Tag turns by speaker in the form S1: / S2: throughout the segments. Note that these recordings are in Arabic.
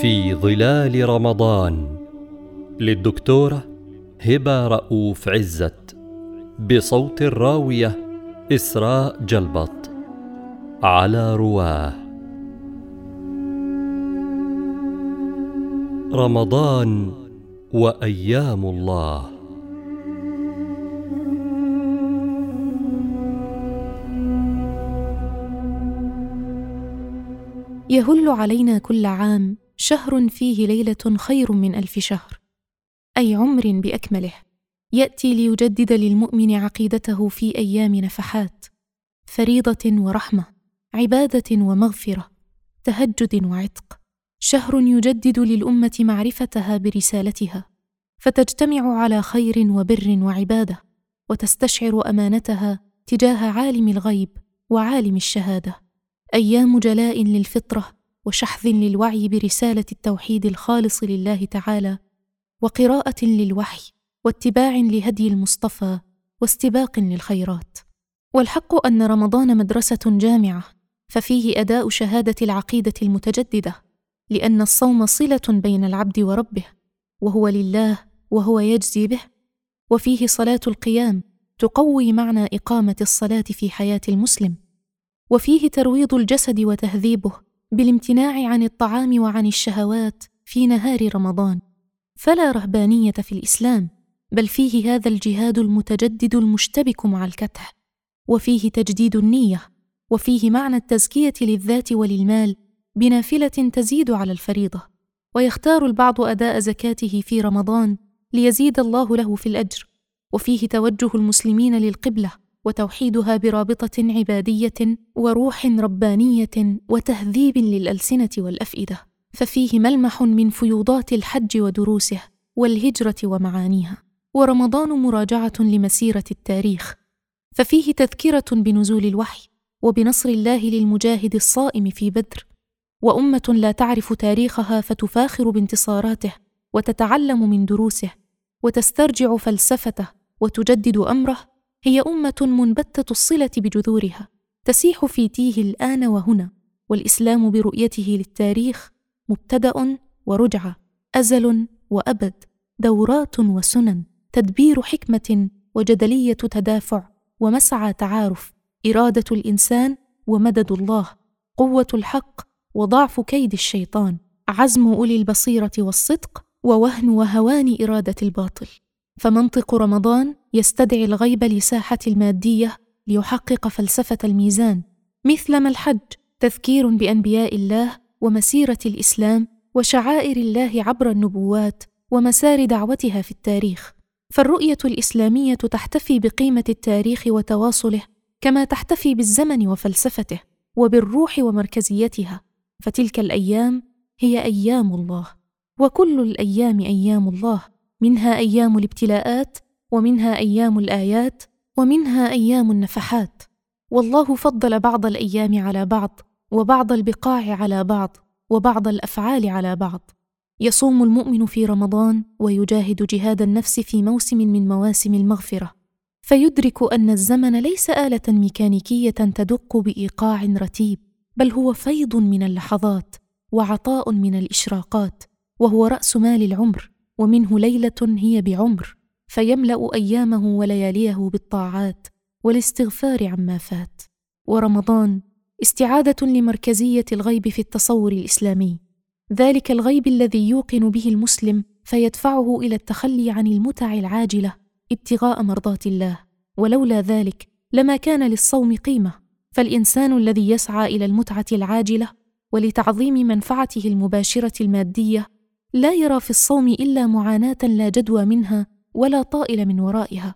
S1: في ظلال رمضان للدكتورة هبة رؤوف عزت بصوت الراوية إسراء جلبط على رواه. رمضان وأيام الله.
S2: يهل علينا كل عام شهر فيه ليلة خير من ألف شهر. أي عمر بأكمله. يأتي ليجدد للمؤمن عقيدته في أيام نفحات. فريضة ورحمة عبادة ومغفرة تهجد وعتق. شهر يجدد للأمة معرفتها برسالتها. فتجتمع على خير وبر وعبادة وتستشعر أمانتها تجاه عالم الغيب وعالم الشهادة. أيام جلاء للفطرة وشحذ للوعي برسالة التوحيد الخالص لله تعالى وقراءة للوحي واتباع لهدي المصطفى واستباق للخيرات. والحق أن رمضان مدرسة جامعة ففيه أداء شهادة العقيدة المتجددة لأن الصوم صلة بين العبد وربه وهو لله وهو يجزي به. وفيه صلاة القيام تقوي معنى إقامة الصلاة في حياة المسلم. وفيه ترويض الجسد وتهذيبه بالامتناع عن الطعام وعن الشهوات في نهار رمضان. فلا رهبانية في الإسلام بل فيه هذا الجهاد المتجدد المشتبك مع الكدح وفيه تجديد النية وفيه معنى التزكية للذات وللمال بنافلة تزيد على الفريضة. ويختار البعض أداء زكاته في رمضان ليزيد الله له في الأجر وفيه توجه المسلمين للقبلة. وتوحيدها برابطة عبادية وروح ربانية وتهذيب للألسنة والأفئدة ففيه ملمح من فيوضات الحج ودروسه والهجرة ومعانيها ورمضان مراجعة لمسيرة التاريخ ففيه تذكرة بنزول الوحي وبنصر الله للمجاهد الصائم في بدر وأمة لا تعرف تاريخها فتفاخر بانتصاراته وتتعلم من دروسه وتسترجع فلسفته وتجدد أمره هي أمة منبتة الصلة بجذورها تسيح في تيه الآن وهنا والإسلام برؤيته للتاريخ مبتدأ ورجعه أزل وأبد دورات وسنن تدبير حكمة وجدلية تدافع ومسعى تعارف إرادة الإنسان ومدد الله قوة الحق وضعف كيد الشيطان عزم أولي البصيرة والصدق ووهن وهوان إرادة الباطل. فمنطق رمضان يستدعي الغيب لساحة المادية ليحقق فلسفة الميزان مثلما الحج تذكير بأنبياء الله ومسيرة الإسلام وشعائر الله عبر النبوات ومسار دعوتها في التاريخ. فالرؤية الإسلامية تحتفي بقيمة التاريخ وتواصله كما تحتفي بالزمن وفلسفته وبالروح ومركزيتها. فتلك الأيام هي أيام الله وكل الأيام أيام الله. منها أيام الابتلاءات ومنها أيام الآيات ومنها أيام النفحات. والله فضل بعض الأيام على بعض وبعض البقاع على بعض وبعض الأفعال على بعض. يصوم المؤمن في رمضان ويجاهد جهاد النفس في موسم من مواسم المغفرة. فيدرك أن الزمن ليس آلة ميكانيكية تدق بإيقاع رتيب بل هو فيض من اللحظات وعطاء من الإشراقات وهو رأس مال العمر. ومنه ليلة هي بعمر فيملأ أيامه ولياليه بالطاعات والاستغفار عما فات. ورمضان استعادة لمركزية الغيب في التصور الإسلامي. ذلك الغيب الذي يوقن به المسلم فيدفعه إلى التخلي عن المتع العاجلة ابتغاء مرضات الله. ولولا ذلك لما كان للصوم قيمة. فالإنسان الذي يسعى إلى المتعة العاجلة ولتعظيم منفعته المباشرة المادية لا يرى في الصوم إلا معاناة لا جدوى منها ولا طائل من ورائها.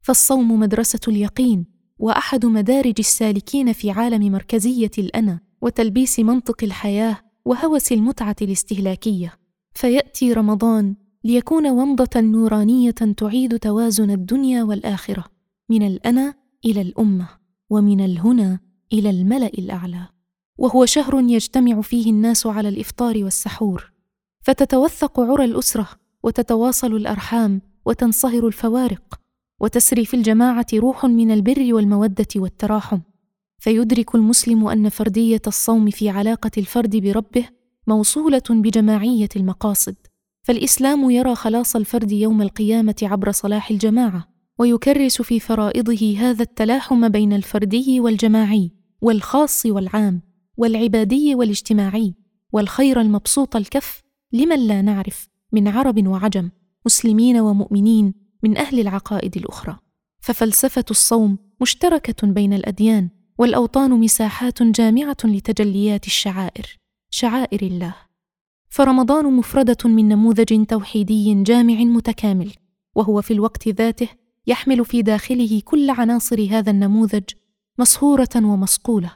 S2: فالصوم مدرسة اليقين وأحد مدارج السالكين في عالم مركزية الأنا وتلبيس منطق الحياة وهوس المتعة الاستهلاكية. فيأتي رمضان ليكون ومضة نورانية تعيد توازن الدنيا والآخرة من الأنا إلى الأمة ومن الهنا إلى الملأ الأعلى. وهو شهر يجتمع فيه الناس على الإفطار والسحور. فتتوثق عرى الأسرة وتتواصل الأرحام وتنصهر الفوارق وتسري في الجماعة روح من البر والمودة والتراحم. فيدرك المسلم أن فردية الصوم في علاقة الفرد بربه موصولة بجماعية المقاصد. فالإسلام يرى خلاص الفرد يوم القيامة عبر صلاح الجماعة ويكرس في فرائضه هذا التلاحم بين الفردي والجماعي والخاص والعام والعبادي والاجتماعي والخير المبسوط الكف لمن لا نعرف من عرب وعجم مسلمين ومؤمنين من أهل العقائد الأخرى. ففلسفة الصوم مشتركة بين الأديان والأوطان مساحات جامعة لتجليات الشعائر شعائر الله. فرمضان مفردة من نموذج توحيدي جامع متكامل وهو في الوقت ذاته يحمل في داخله كل عناصر هذا النموذج مصهوره ومصقوله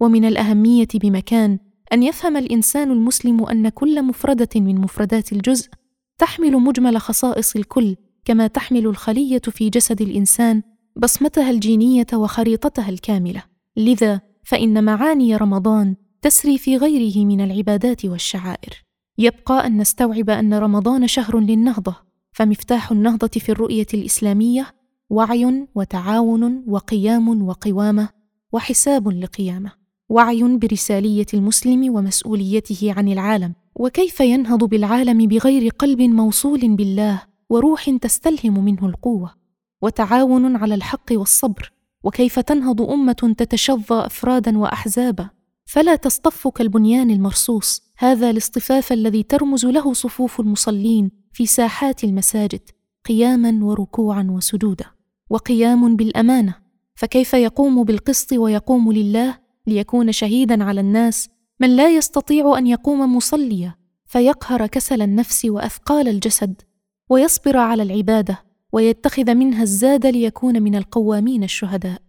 S2: ومن الأهمية بمكان أن يفهم الإنسان المسلم أن كل مفردة من مفردات الجزء تحمل مجمل خصائص الكل كما تحمل الخلية في جسد الإنسان بصمتها الجينية وخريطتها الكاملة. لذا فإن معاني رمضان تسري في غيره من العبادات والشعائر. يبقى أن نستوعب أن رمضان شهر للنهضة فمفتاح النهضة في الرؤية الإسلامية وعي وتعاون وقيام وقوامة وحساب لقيامة. وعي برسالية المسلم ومسؤوليته عن العالم. وكيف ينهض بالعالم بغير قلب موصول بالله وروح تستلهم منه القوة. وتعاون على الحق والصبر. وكيف تنهض أمة تتشظى أفرادا وأحزابا. فلا تصطف كالبنيان المرصوص. هذا الاصطفاف الذي ترمز له صفوف المصلين في ساحات المساجد قياما وركوعا وسجودا. وقيام بالأمانة. فكيف يقوم بالقسط ويقوم لله؟ ليكون شهيدا على الناس من لا يستطيع أن يقوم مصليا فيقهر كسل النفس وأثقال الجسد ويصبر على العبادة ويتخذ منها الزاد ليكون من القوامين الشهداء.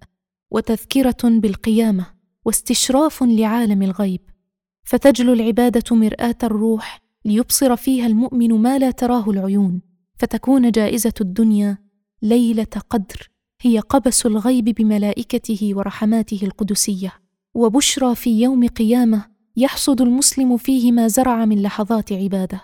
S2: وتذكرة بالقيامة واستشراف لعالم الغيب. فتجلو العبادة مرآة الروح ليبصر فيها المؤمن ما لا تراه العيون. فتكون جائزة الدنيا ليلة قدر هي قبس الغيب بملائكته ورحماته القدسية. وبشرى في يوم قيامة يحصد المسلم فيه ما زرع من لحظات عبادة.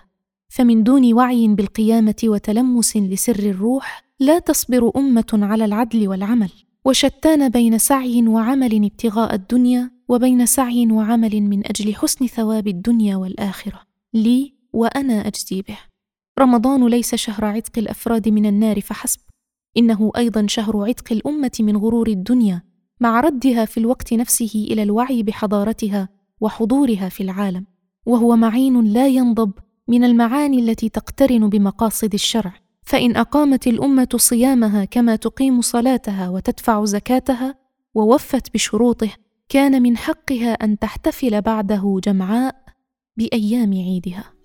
S2: فمن دون وعي بالقيامة وتلمس لسر الروح لا تصبر أمة على العدل والعمل. وشتان بين سعي وعمل ابتغاء الدنيا وبين سعي وعمل من أجل حسن ثواب الدنيا والآخرة. لي وأنا أجزي به. رمضان ليس شهر عتق الأفراد من النار فحسب. إنه أيضا شهر عتق الأمة من غرور الدنيا. مع ردها في الوقت نفسه إلى الوعي بحضارتها وحضورها في العالم وهو معين لا ينضب من المعاني التي تقترن بمقاصد الشرع. فإن أقامت الأمة صيامها كما تقيم صلاتها وتدفع زكاتها ووفت بشروطه كان من حقها أن تحتفل بعده جمعاء بأيام عيدها.